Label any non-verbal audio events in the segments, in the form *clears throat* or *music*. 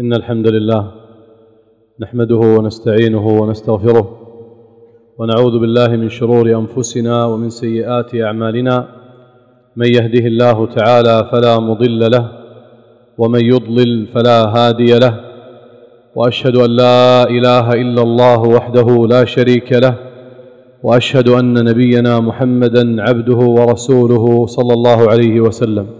إن الحمد لله نحمده ونستعينه ونستغفره ونعوذ بالله من شرور أنفسنا ومن سيئات أعمالنا من يهده الله تعالى فلا مضل له ومن يضلل فلا هادي له وأشهد أن لا إله إلا الله وحده لا شريك له وأشهد أن نبينا محمدا عبده ورسوله صلى الله عليه وسلم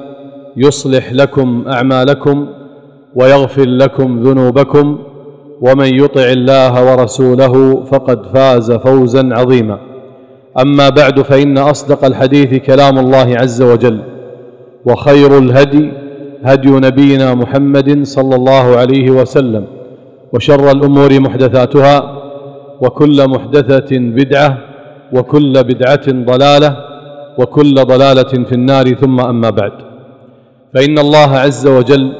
يصلح لكم أعمالكم ويغفر لكم ذنوبكم ومن يطع الله ورسوله فقد فاز فوزا عظيما. أما بعد فإن أصدق الحديث كلام الله عز وجل وخير الهدي هدي نبينا محمد صلى الله عليه وسلم وشر الأمور محدثاتها وكل محدثة بدعة وكل بدعة ضلالة وكل ضلالة في النار. ثم أما بعد فإن الله عز وجل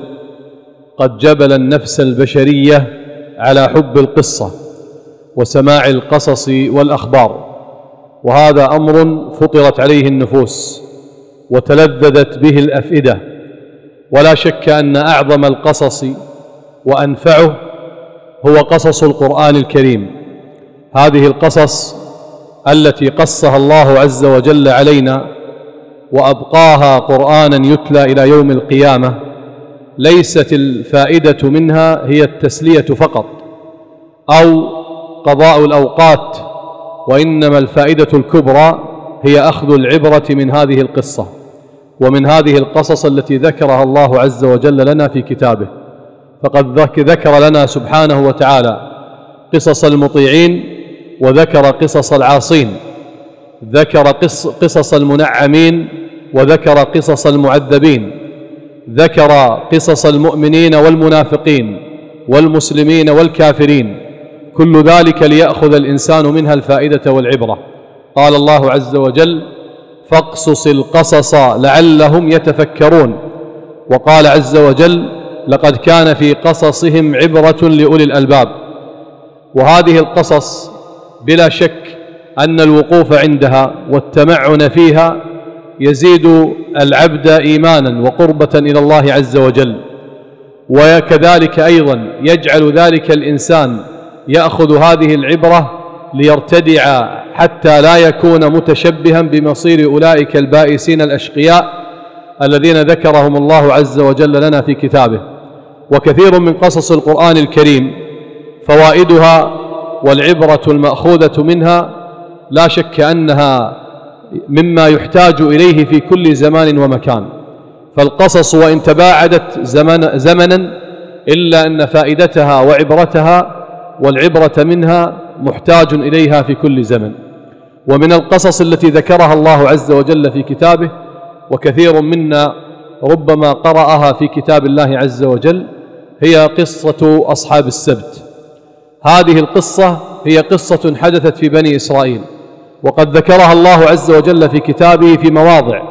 قد جبل النفس البشرية على حب القصة وسماع القصص والأخبار وهذا أمر فطرت عليه النفوس وتلذذت به الأفئدة ولا شك أن أعظم القصص وأنفعه هو قصص القرآن الكريم. هذه القصص التي قصها الله عز وجل علينا وأبقاها قرآنا يتلى إلى يوم القيامة ليست الفائدة منها هي التسلية فقط أو قضاء الأوقات وإنما الفائدة الكبرى هي أخذ العبرة من هذه القصة ومن هذه القصص التي ذكرها الله عز وجل لنا في كتابه فقد ذكر لنا سبحانه وتعالى قصص المطيعين وذكر قصص العاصين. ذكر قصص المنعمين وذكر قصص المعذبين. ذكر قصص المؤمنين والمنافقين والمسلمين والكافرين. كل ذلك ليأخذ الإنسان منها الفائدة والعبرة. قال الله عز وجل فاقصص القصص لعلهم يتفكرون وقال عز وجل لقد كان في قصصهم عبرة لأولي الألباب وهذه القصص بلا شك أن الوقوف عندها والتمعن فيها يزيد العبد إيمانا وقربة إلى الله عز وجل. وكذلك أيضا يجعل ذلك الإنسان يأخذ هذه العبرة ليرتدع حتى لا يكون متشبها بمصير أولئك البائسين الأشقياء الذين ذكرهم الله عز وجل لنا في كتابه. وكثير من قصص القرآن الكريم فوائدها والعبرة المأخوذة منها لا شك أنها مما يحتاج إليه في كل زمان ومكان. فالقصص وإن تباعدت زمن زمنا إلا أن فائدتها وعبرتها والعبرة منها محتاج إليها في كل زمن. ومن القصص التي ذكرها الله عز وجل في كتابه وكثير منا ربما قرأها في كتاب الله عز وجل هي قصة أصحاب السبت. هذه القصة هي قصة حدثت في بني إسرائيل. وقد ذكرها الله عز وجل في كتابه في مواضع.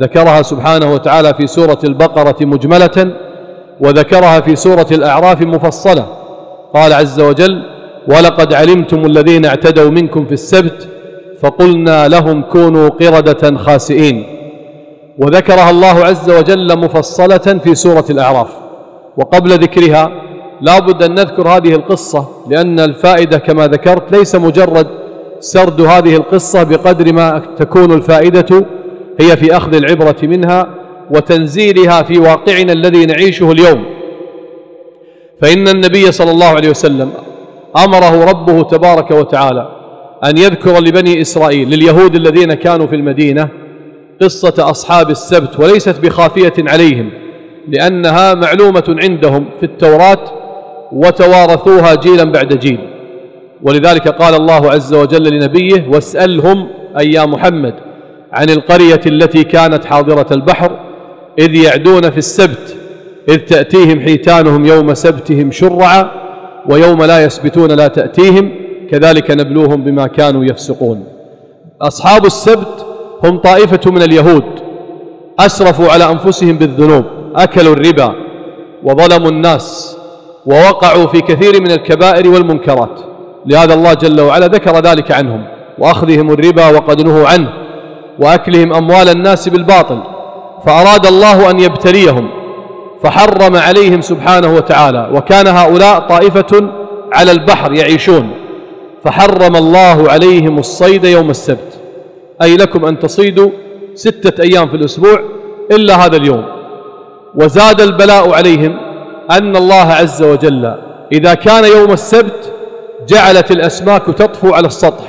ذكرها سبحانه وتعالى في سورة البقرة مجملة وذكرها في سورة الأعراف مفصلة. قال عز وجل ولقد علمتم الذين اعتدوا منكم في السبت فقلنا لهم كونوا قردة خاسئين. وذكرها الله عز وجل مفصلة في سورة الأعراف. وقبل ذكرها لا بد أن نذكر هذه القصة لأن الفائدة كما ذكرت ليس مجرد سرد هذه القصة بقدر ما تكون الفائدة هي في أخذ العبرة منها وتنزيلها في واقعنا الذي نعيشه اليوم. فإن النبي صلى الله عليه وسلم أمره ربه تبارك وتعالى أن يذكر لبني إسرائيل لليهود الذين كانوا في المدينة قصة أصحاب السبت وليست بخافية عليهم لأنها معلومة عندهم في التوراة وتوارثوها جيلا بعد جيل. ولذلك قال الله عز وجل لنبيه واسألهم أي يا محمد عن القرية التي كانت حاضرة البحر إذ يعدون في السبت إذ تأتيهم حيتانهم يوم سبتهم شرعا ويوم لا يسبتون لا تأتيهم كذلك نبلوهم بما كانوا يفسقون. أصحاب السبت هم طائفة من اليهود أسرفوا على أنفسهم بالذنوب أكلوا الربا وظلموا الناس ووقعوا في كثير من الكبائر والمنكرات. لهذا الله جل وعلا ذكر ذلك عنهم وأخذهم الربا وقد نهوا عنه وأكلهم أموال الناس بالباطل فأراد الله أن يبتليهم فحرم عليهم سبحانه وتعالى وكان هؤلاء طائفة على البحر يعيشون فحرم الله عليهم الصيد يوم السبت. أي لكم أن تصيدوا ستة أيام في الأسبوع إلا هذا اليوم. وزاد البلاء عليهم أن الله عز وجل إذا كان يوم السبت جعلت الأسماك تطفو على السطح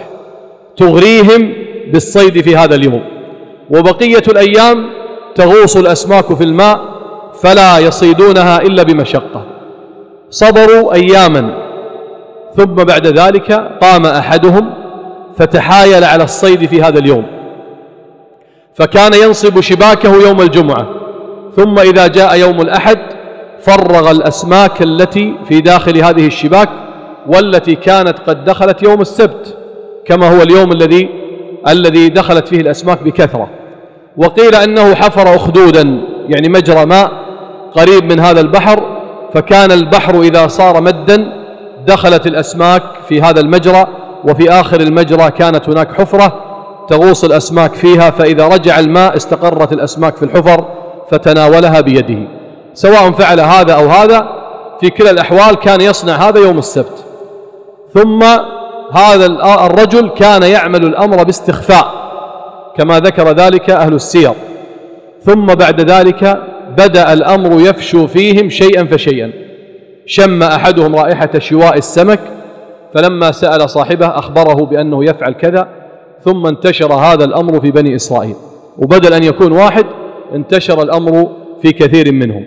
تغريهم بالصيد في هذا اليوم. وبقية الأيام تغوص الأسماك في الماء فلا يصيدونها إلا بمشقة. صبروا أياما ثم بعد ذلك قام أحدهم فتحايل على الصيد في هذا اليوم. فكان ينصب شباكه يوم الجمعة ثم إذا جاء يوم الأحد فرغ الأسماك التي في داخل هذه الشباك والتي كانت قد دخلت يوم السبت كما هو اليوم الذي الذي دخلت فيه الأسماك بكثرة. وقيل أنه حفر أخدودا يعني مجرى ماء قريب من هذا البحر فكان البحر إذا صار مدا دخلت الأسماك في هذا المجرى وفي آخر المجرى كانت هناك حفرة تغوص الأسماك فيها فإذا رجع الماء استقرت الأسماك في الحفر فتناولها بيده. سواء فعل هذا أو هذا في كلا الأحوال كان يصنع هذا يوم السبت. ثم هذا الرجل كان يعمل الأمر باستخفاء كما ذكر ذلك أهل السير. ثم بعد ذلك بدأ الأمر يفشو فيهم شيئا فشيئا. شم أحدهم رائحة شواء السمك فلما سأل صاحبه أخبره بأنه يفعل كذا ثم انتشر هذا الأمر في بني إسرائيل. وبدل أن يكون واحد انتشر الأمر في كثير منهم.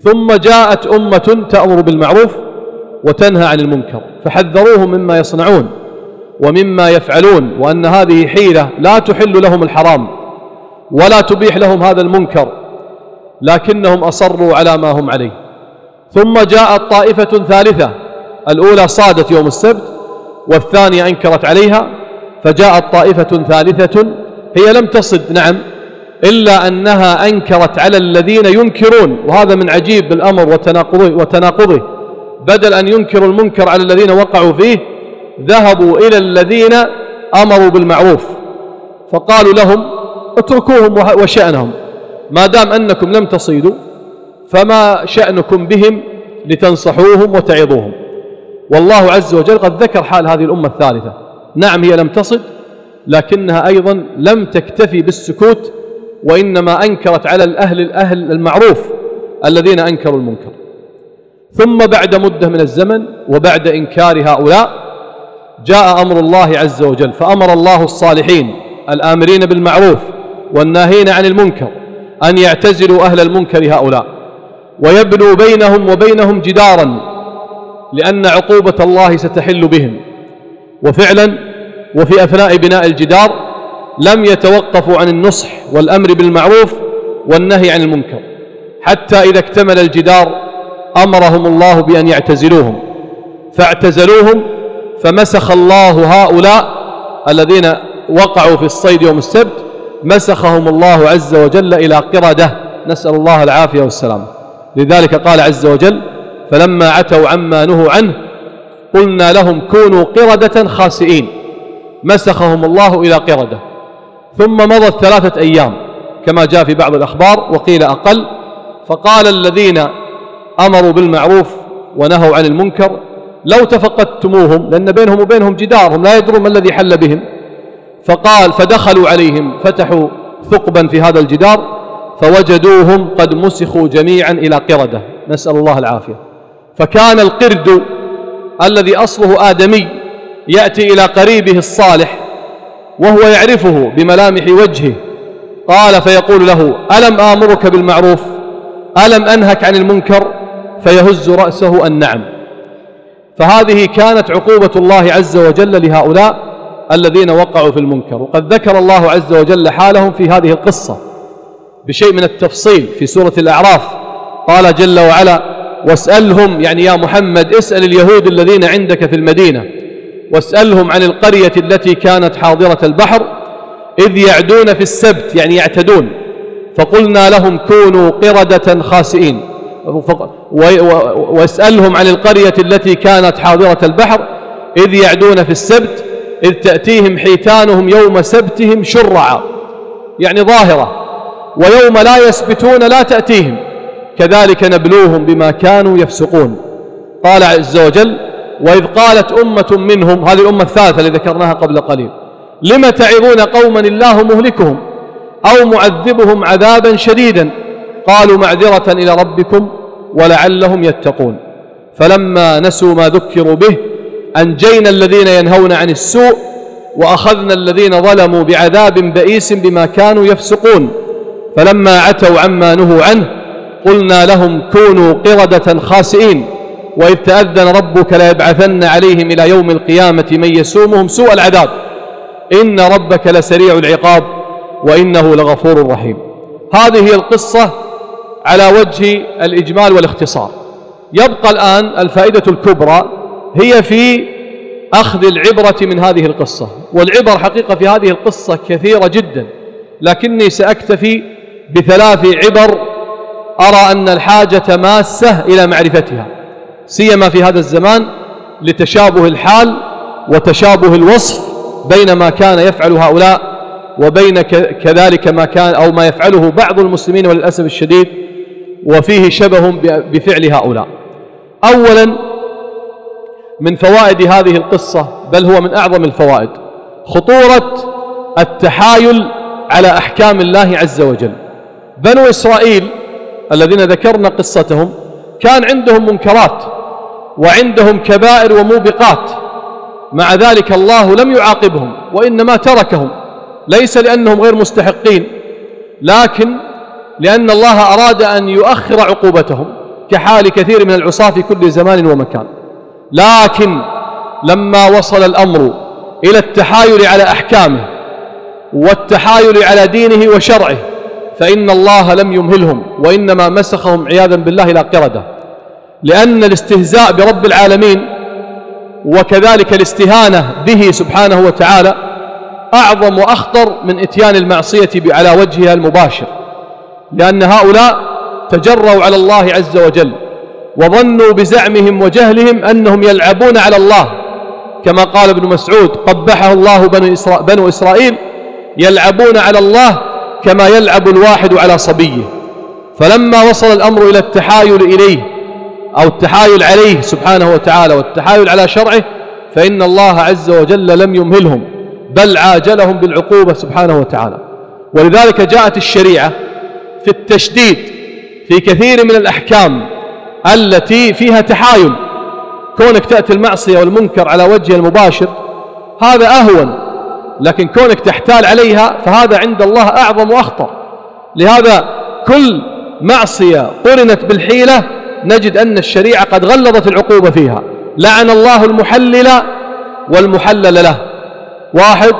ثم جاءت أمة تأمر بالمعروف وتنهى عن المنكر فحذروهم مما يصنعون ومما يفعلون وأن هذه حيلة لا تحل لهم الحرام ولا تبيح لهم هذا المنكر لكنهم أصروا على ما هم عليه. ثم جاءت طائفة ثالثة الأولى صادت يوم السبت والثانية أنكرت عليها فجاءت طائفة ثالثة هي لم تصد نعم إلا أنها أنكرت على الذين ينكرون وهذا من عجيب الأمر وتناقضه, وتناقضه. بدل أن ينكروا المنكر على الذين وقعوا فيه ذهبوا إلى الذين أمروا بالمعروف فقالوا لهم اتركوهم وشأنهم ما دام أنكم لم تصيدوا فما شأنكم بهم لتنصحوهم وتعظوهم. والله عز وجل قد ذكر حال هذه الأمة الثالثة. نعم هي لم تصد لكنها أيضا لم تكتفي بالسكوت وإنما أنكرت على الأهل الأهل المعروف الذين أنكروا المنكر. ثم بعد مدة من الزمن وبعد إنكار هؤلاء جاء أمر الله عز وجل فأمر الله الصالحين الآمرين بالمعروف والناهين عن المنكر أن يعتزلوا أهل المنكر هؤلاء ويبنوا بينهم وبينهم جدارا لأن عقوبة الله ستحل بهم. وفعلا وفي أثناء بناء الجدار لم يتوقفوا عن النصح والأمر بالمعروف والنهي عن المنكر حتى إذا اكتمل الجدار أمرهم الله بأن يعتزلوهم. فاعتزلوهم فمسخ الله هؤلاء الذين وقعوا في الصيد يوم السبت مسخهم الله عز وجل إلى قردة. نسأل الله العافية والسلام. لذلك قال عز وجل فلما عتوا عما نهوا عنه قلنا لهم كونوا قردة خاسئين مسخهم الله إلى قردة. ثم مضت ثلاثة أيام كما جاء في بعض الأخبار وقيل أقل. فقال الذين أمروا بالمعروف ونهوا عن المنكر. لو تفقدتموهم لأن بينهم وبينهم جدار هم لا يدرون ما الذي حل بهم. فقال فدخلوا عليهم فتحوا ثقبا في هذا الجدار فوجدوهم قد مسخوا جميعا إلى قردة. نسأل الله العافية. فكان القرد الذي أصله آدمي يأتي إلى قريبه الصالح وهو يعرفه بملامح وجهه. قال فيقول له ألم آمرك بالمعروف؟ ألم أنهك عن المنكر؟ فيهز رأسه النعم. فهذه كانت عقوبة الله عز وجل لهؤلاء الذين وقعوا في المنكر. وقد ذكر الله عز وجل حالهم في هذه القصة بشيء من التفصيل في سورة الأعراف. قال جل وعلا واسألهم يعني يا محمد اسأل اليهود الذين عندك في المدينة. واسألهم عن القرية التي كانت حاضرة البحر. إذ يعدون في السبت يعني يعتدون. فقلنا لهم كونوا قردة خاسئين. واسألهم عن القرية التي كانت حاضرة البحر إذ يعدون في السبت إذ تأتيهم حيتانهم يوم سبتهم شرعا يعني ظاهرة ويوم لا يسبتون لا تأتيهم كذلك نبلوهم بما كانوا يفسقون. قال عز وجل وإذ قالت أمة منهم هذه الأمة الثالثة اللي ذكرناها قبل قليل لم تعظون قوما الله مهلكهم أو معذبهم عذابا شديدا؟ قالوا معذرة إلى ربكم ولعلهم يتقون. فلما نسوا ما ذكروا به أنجينا الذين ينهون عن السوء وأخذنا الذين ظلموا بعذاب بئيس بما كانوا يفسقون. فلما عتوا عما نهوا عنه قلنا لهم كونوا قردة خاسئين. وإذ تأذن ربك ليبعثن عليهم إلى يوم القيامة من يسومهم سوء العذاب. إن ربك لسريع العقاب وإنه لغفور رحيم. هذه القصة على وجه الإجمال والاختصار. يبقى الآن الفائدة الكبرى هي في أخذ العبرة من هذه القصة والعبر حقيقة في هذه القصة كثيرة جدا لكني سأكتفي بثلاث عبر أرى أن الحاجة ماسة إلى معرفتها سيما في هذا الزمان لتشابه الحال وتشابه الوصف بين ما كان يفعل هؤلاء وبين كذلك ما كان أو ما يفعله بعض المسلمين وللأسف الشديد وفيه شبه بفعل هؤلاء. أولا من فوائد هذه القصة بل هو من أعظم الفوائد خطورة التحايل على أحكام الله عز وجل. بنو إسرائيل الذين ذكرنا قصتهم كان عندهم منكرات وعندهم كبائر وموبقات. مع ذلك الله لم يعاقبهم وإنما تركهم. ليس لأنهم غير مستحقين لكن لأن الله أراد أن يؤخر عقوبتهم كحال كثير من العصاة في كل زمان ومكان. لكن لما وصل الأمر إلى التحايل على أحكامه والتحايل على دينه وشرعه فإن الله لم يمهلهم وإنما مسخهم عياذا بالله إلى قردة. لأن الاستهزاء برب العالمين وكذلك الاستهانة به سبحانه وتعالى أعظم وأخطر من إتيان المعصية على وجهها المباشر. لأن هؤلاء تجروا على الله عز وجل وظنوا بزعمهم وجهلهم أنهم يلعبون على الله. كما قال ابن مسعود قبحه الله بنو, بنو إسرائيل يلعبون على الله كما يلعب الواحد على صبيه. فلما وصل الأمر إلى التحايل إليه أو التحايل عليه سبحانه وتعالى والتحايل على شرعه فإن الله عز وجل لم يمهلهم بل عاجلهم بالعقوبة سبحانه وتعالى. ولذلك جاءت الشريعة في التشديد في كثير من الأحكام التي فيها تحايل. كونك تأتي المعصية والمنكر على وجه المباشر هذا أهون. لكن كونك تحتال عليها فهذا عند الله أعظم وأخطر. لهذا كل معصية قرنت بالحيلة نجد أن الشريعة قد غلظت العقوبة فيها. لعن الله المحلل والمحلل له. واحد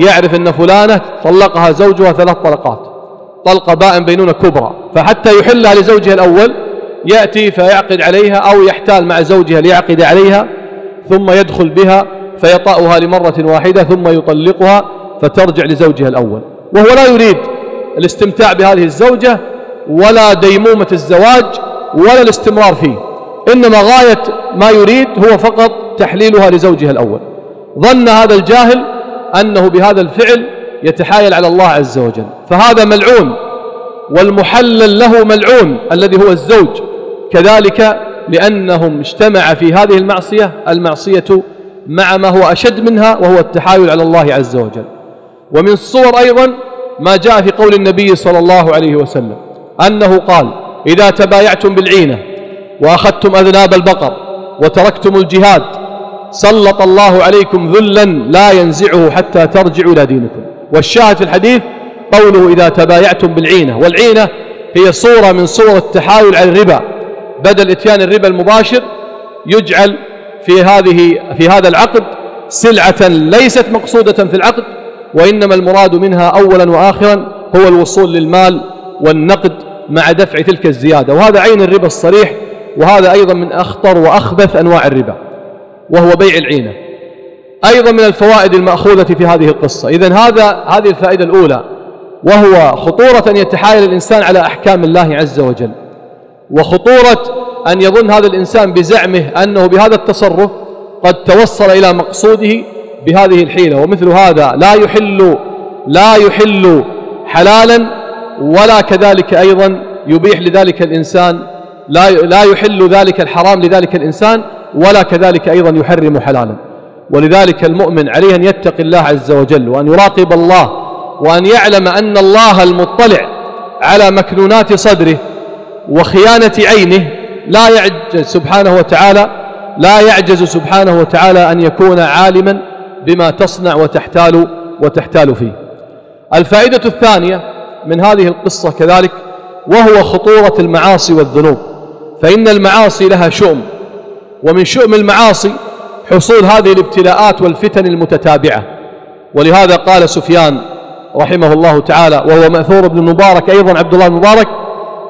يعرف أن فلانة طلقها زوجها ثلاث طلقات. طلقة بائن بينونة كبرى. فحتى يحلها لزوجها الأول يأتي فيعقد عليها أو يحتال مع زوجها ليعقد عليها ثم يدخل بها فيطأها لمرة واحدة ثم يطلقها فترجع لزوجها الأول. وهو لا يريد الاستمتاع بهذه الزوجة ولا ديمومة الزواج ولا الاستمرار فيه. إنما غاية ما يريد هو فقط تحليلها لزوجها الأول. ظن هذا الجاهل أنه بهذا الفعل يتحايل على الله عز وجل. فهذا ملعون والمحلل له ملعون الذي هو الزوج. كذلك لأنهم اجتمع في هذه المعصية المعصية مع ما هو أشد منها وهو التحايل على الله عز وجل. ومن الصور أيضا ما جاء في قول النبي صلى الله عليه وسلم أنه قال إذا تبايعتم بالعينة وأخذتم أذناب البقر وتركتم الجهاد سلط الله عليكم ذلا لا ينزعه حتى ترجعوا إلى دينكم. والشاهد في الحديث قوله إذا تبايعتم بالعينة. والعينة هي صورة من صور التحايل على الربا. بدل إتيان الربا المباشر يجعل في هذه في هذا العقد سلعة ليست مقصودة في العقد وإنما المراد منها أولا وآخرا هو الوصول للمال والنقد مع دفع تلك الزيادة. وهذا عين الربا الصريح وهذا أيضا من أخطر وأخبث أنواع الربا وهو بيع العينة. أيضا من الفوائد المأخوذة في هذه القصة. إذن هذا هذه الفائدة الأولى وهو خطورة أن يتحايل الإنسان على أحكام الله عز وجل وخطورة أن يظن هذا الإنسان بزعمه أنه بهذا التصرف قد توصل إلى مقصوده بهذه الحيلة. ومثل هذا لا يحل لا يحل حلالا ولا كذلك أيضا يبيح لذلك الإنسان لا لا يحل ذلك الحرام لذلك الإنسان ولا كذلك أيضا يحرم حلالا. ولذلك المؤمن عليه أن يتقي الله عز وجل وأن يراقب الله وأن يعلم أن الله المطلع على مكنونات صدره وخيانة عينه. لا يعجز سبحانه وتعالى لا يعجز سبحانه وتعالى أن يكون عالما بما تصنع وتحتال وتحتال فيه. الفائدة الثانية من هذه القصة كذلك وهو خطورة المعاصي والذنوب. فإن المعاصي لها شؤم ومن شؤم المعاصي حصول هذه الابتلاءات والفتن المتتابعة. ولهذا قال سفيان رحمه الله تعالى وهو مأثور بن المبارك أيضا عبد الله المبارك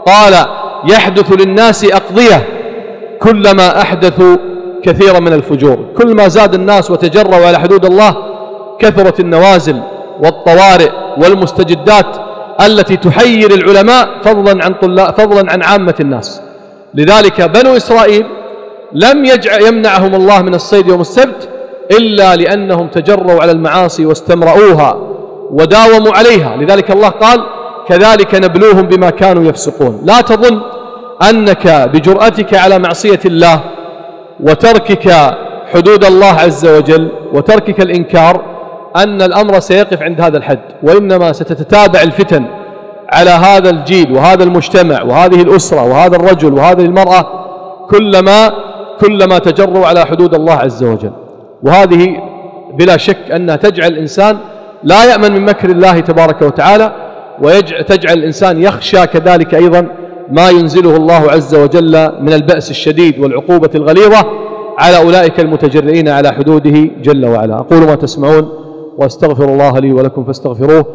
قال يحدث للناس أقضية كلما أحدثوا كثيرا من الفجور. كل ما زاد الناس وتجروا على حدود الله كثرت النوازل والطوارئ والمستجدات التي تحير العلماء فضلا عن فضلا عن عامة الناس. لذلك بنو إسرائيل لم يجع يمنعهم الله من الصيد يوم السبت إلا لأنهم تجروا على المعاصي واستمرؤوها وداوموا عليها. لذلك الله قال كذلك نبلوهم بما كانوا يفسقون. لا تظن أنك بجرأتك على معصية الله وتركك حدود الله عز وجل وتركك الإنكار أن الأمر سيقف عند هذا الحد وإنما ستتتابع الفتن على هذا الجيل وهذا المجتمع وهذه الأسرة وهذا الرجل وهذه المرأة كلما كلما تجروا على حدود الله عز وجل. وهذه بلا شك أنها تجعل الإنسان لا يأمن من مكر الله تبارك وتعالى وتجعل الإنسان يخشى كذلك أيضا ما ينزله الله عز وجل من البأس الشديد والعقوبة الغليظة على أولئك المتجرئين على حدوده جل وعلا. أقول ما تسمعون وأستغفر الله لي ولكم فاستغفروه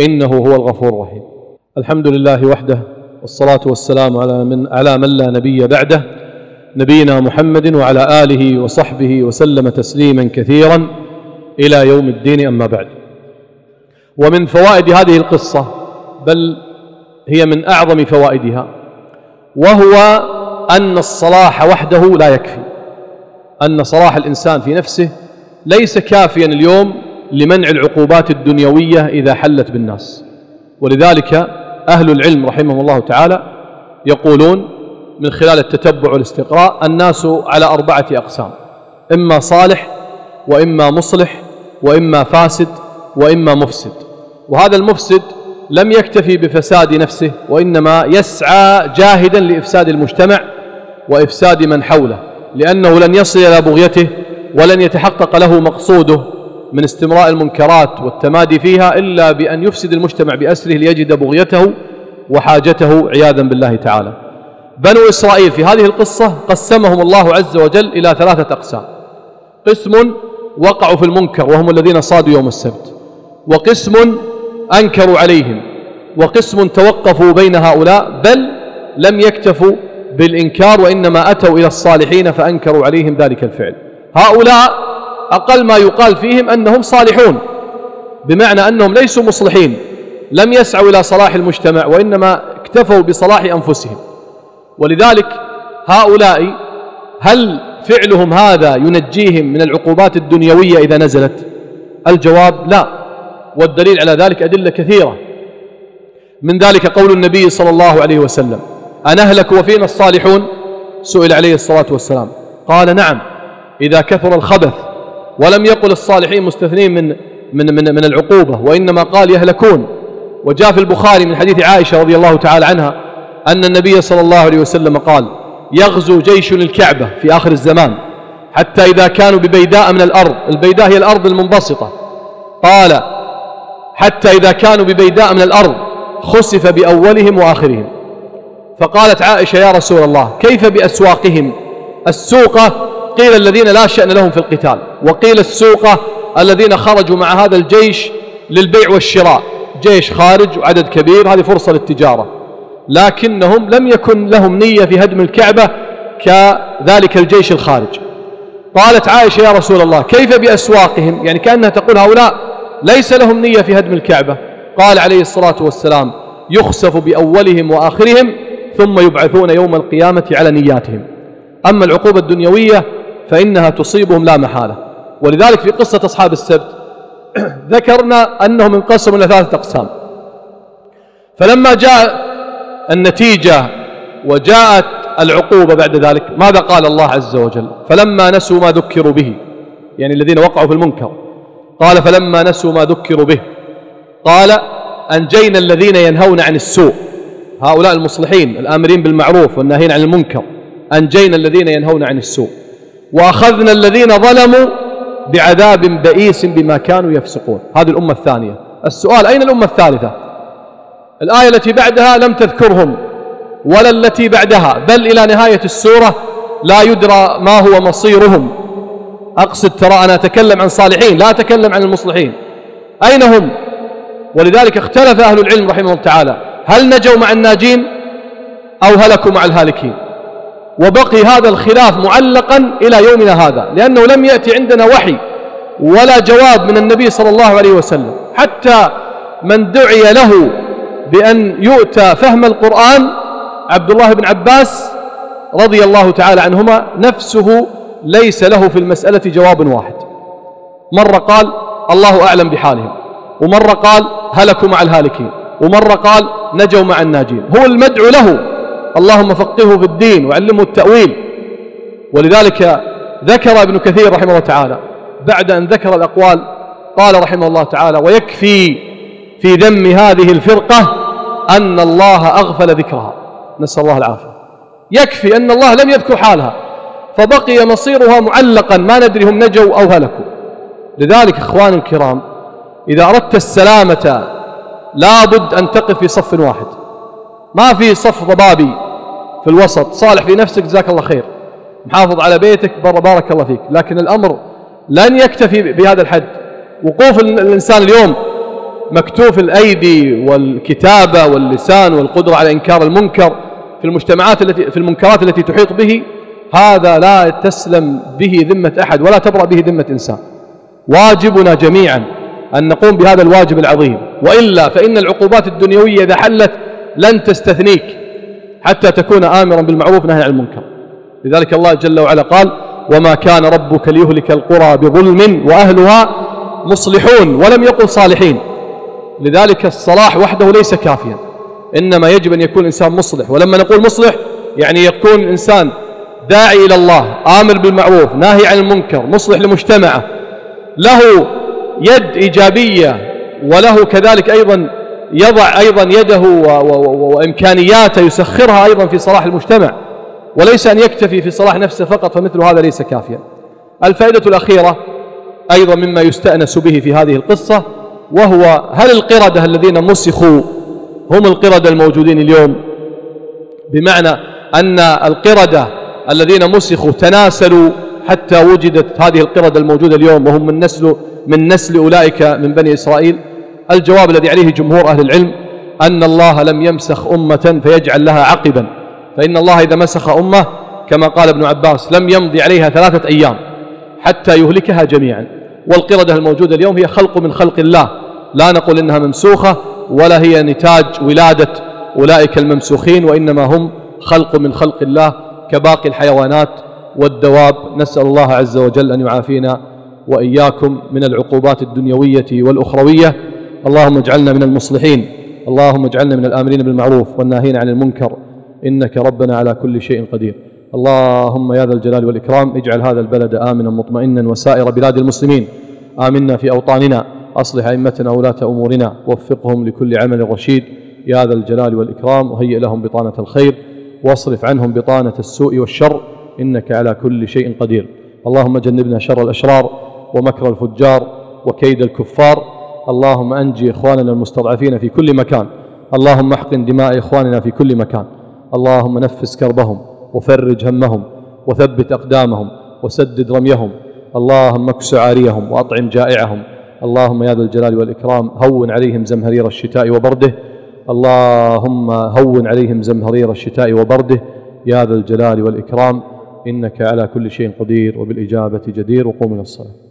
إنه هو الغفور الرحيم. الحمد لله وحده والصلاة والسلام على من, على من لا نبي بعده. نبينا محمد وعلى آله وصحبه وسلم تسليما كثيرا إلى يوم الدين أما بعد. ومن فوائد هذه القصة بل هي من أعظم فوائدها وهو أن الصلاح وحده لا يكفي أن صلاح الإنسان في نفسه ليس كافيا اليوم لمنع العقوبات الدنيوية إذا حلت بالناس. ولذلك أهل العلم رحمهم الله تعالى يقولون من خلال التتبع والاستقراء الناس على أربعة أقسام إما صالح وإما مصلح وإما فاسد وإما مفسد. وهذا المفسد لم يكتفي بفساد نفسه وإنما يسعى جاهدا لإفساد المجتمع وإفساد من حوله لأنه لن يصل إلى بغيته ولن يتحقق له مقصوده من استمراء المنكرات والتمادي فيها إلا بأن يفسد المجتمع بأسره ليجد بغيته وحاجته عياذا بالله تعالى. بنو إسرائيل في هذه القصة قسمهم الله عز وجل إلى ثلاثة أقسام. قسم وقعوا في المنكر وهم الذين صادوا يوم السبت. وقسم أنكروا عليهم. وقسم توقفوا بين هؤلاء بل لم يكتفوا بالإنكار وإنما أتوا إلى الصالحين فأنكروا عليهم ذلك الفعل. هؤلاء أقل ما يقال فيهم أنهم صالحون بمعنى أنهم ليسوا مصلحين لم يسعوا إلى صلاح المجتمع وإنما اكتفوا بصلاح أنفسهم. ولذلك هؤلاء هل فعلهم هذا ينجيهم من العقوبات الدنيوية إذا نزلت؟ الجواب لا والدليل على ذلك أدلة كثيرة. من ذلك قول النبي صلى الله عليه وسلم أنهلك وفينا الصالحون؟ سئل عليه الصلاة والسلام. قال نعم إذا كثر الخبث ولم يقل الصالحين مستثنين من من من, من العقوبة وإنما قال يهلكون. وجاء في البخاري من حديث عائشة رضي الله تعالى عنها أن النبي صلى الله عليه وسلم قال يغزو جيش الكعبة في آخر الزمان حتى إذا كانوا ببيداء من الأرض البيداء هي الأرض المنبسطة. قال حتى إذا كانوا ببيداء من الأرض خسف بأولهم وآخرهم. فقالت عائشة يا رسول الله كيف بأسواقهم؟ السوقة قيل الذين لا شأن لهم في القتال وقيل السوقة الذين خرجوا مع هذا الجيش للبيع والشراء جيش خارج وعدد كبير هذه فرصة للتجارة. لكنهم لم يكن لهم نية في هدم الكعبة كذلك الجيش الخارج. قالت عائشة يا رسول الله كيف بأسواقهم؟ يعني كأنها تقول هؤلاء ليس لهم نية في هدم الكعبة. قال عليه الصلاة والسلام يخسف بأولهم وآخرهم ثم يبعثون يوم القيامة على نياتهم. أما العقوبة الدنيوية فإنها تصيبهم لا محالة. ولذلك في قصة أصحاب السبت *clears throat* ذكرنا أنهم انقسموا إلى ثلاثة أقسام. فلما جاء النتيجة وجاءت العقوبة بعد ذلك. ماذا قال الله عز وجل؟ فلما نسوا ما ذكروا به يعني الذين وقعوا في المنكر. قال فلما نسوا ما ذكروا به. قال أنجينا الذين ينهون عن السوء. هؤلاء المصلحين الآمرين بالمعروف والناهين عن المنكر. أنجينا الذين ينهون عن السوء. وأخذنا الذين ظلموا بعذاب بئيس بما كانوا يفسقون. هذه الأمة الثانية. السؤال أين الأمة الثالثة؟ الآية التي بعدها لم تذكرهم ولا التي بعدها بل إلى نهاية السورة لا يدرى ما هو مصيرهم. أقصد ترى أنا أتكلم عن صالحين لا أتكلم عن المصلحين. أين هم؟ ولذلك اختلف أهل العلم رحمه الله تعالى. هل نجوا مع الناجين أو هلكوا مع الهالكين؟ وبقي هذا الخلاف معلقا إلى يومنا هذا لأنه لم يأتي عندنا وحي ولا جواب من النبي صلى الله عليه وسلم. حتى من دعي له بأن يؤتى فهم القرآن عبد الله بن عباس رضي الله تعالى عنهما نفسه ليس له في المسألة جواب واحد. مرة قال الله أعلم بحالهم ومرة قال هلكوا مع الهالكين ومرة قال نجوا مع الناجين. هو المدعو له اللهم فقهه في الدين وعلمه التأويل. ولذلك ذكر ابن كثير رحمه الله تعالى بعد أن ذكر الأقوال قال رحمه الله تعالى ويكفي في ذم هذه الفرقة أن الله أغفل ذكرها. نسأل الله العافية. يكفي أن الله لم يذكر حالها فبقي مصيرها معلقا ما ندري هم نجوا أو هلكوا. لذلك إخواني الكرام إذا أردت السلامة لابد أن تقف في صف واحد. ما في صف ضبابي في الوسط. صالح في نفسك جزاك الله خير. محافظ على بيتك بارك الله فيك. لكن الأمر لن يكتفي بهذا الحد. وقوف الإنسان اليوم مكتوف الأيدي والكتابة واللسان والقدرة على إنكار المنكر في المجتمعات التي في المنكرات التي تحيط به هذا لا تسلم به ذمة أحد ولا تبرأ به ذمة إنسان. واجبنا جميعا أن نقوم بهذا الواجب العظيم. وإلا فإن العقوبات الدنيوية إذا حلت لن تستثنيك حتى تكون آمرا بالمعروف نهي عن المنكر. لذلك الله جل وعلا قال وما كان ربك ليهلك القرى بظلم وأهلها مصلحون ولم يقل صالحين. لذلك الصلاح وحده ليس كافيا. إنما يجب أن يكون الإنسان مصلح. ولما نقول مصلح يعني يكون الإنسان داعي إلى الله آمر بالمعروف ناهي عن المنكر مصلح لمجتمعه. له يد إيجابية وله كذلك أيضا يضع أيضا يده وإمكانياته يسخرها أيضا في صلاح المجتمع. وليس أن يكتفي في صلاح نفسه فقط فمثل هذا ليس كافيا. الفائدة الأخيرة أيضا مما يستأنس به في هذه القصة وهو هل القردة الذين مسخوا هم القردة الموجودين اليوم؟ بمعنى أن القردة الذين مسخوا تناسلوا حتى وجدت هذه القردة الموجودة اليوم وهم من نسل من نسل أولئك من بني إسرائيل. الجواب الذي عليه جمهور أهل العلم أن الله لم يمسخ أمة فيجعل لها عقبا. فإن الله إذا مسخ أمة كما قال ابن عباس لم يمضي عليها ثلاثة أيام حتى يهلكها جميعا. والقردة الموجودة اليوم هي خلق من خلق الله. لا نقول إنها ممسوخة ولا هي نتاج ولادة أولئك الممسوخين وإنما هم خلق من خلق الله كباقي الحيوانات والدواب. نسأل الله عز وجل أن يعافينا وإياكم من العقوبات الدنيوية والأخروية. اللهم اجعلنا من المصلحين. اللهم اجعلنا من الآمرين بالمعروف والناهين عن المنكر. إنك ربنا على كل شيء قدير. اللهم يا ذا الجلال والإكرام اجعل هذا البلد آمنا مطمئنا وسائر بلاد المسلمين. آمنا في أوطاننا أصلح أئمتنا ولاة أمورنا. وفقهم لكل عمل رشيد. يا ذا الجلال والإكرام وهيئ لهم بطانة الخير. واصرف عنهم بطانة السوء والشر. إنك على كل شيء قدير. اللهم جنبنا شر الأشرار ومكر الفجار وكيد الكفار. اللهم أنجي إخواننا المستضعفين في كل مكان. اللهم احقن دماء إخواننا في كل مكان. اللهم نفس كربهم. وفرج همهم وثبت أقدامهم وسدد رميهم. اللهم إكس عاريهم وأطعم جائعهم. اللهم يا ذا الجلال والإكرام هون عليهم زمهرير الشتاء وبرده. اللهم هون عليهم زمهرير الشتاء وبرده. يا ذا الجلال والإكرام إنك على كل شيء قدير وبالإجابة جدير. وقوم إلى الصلاة.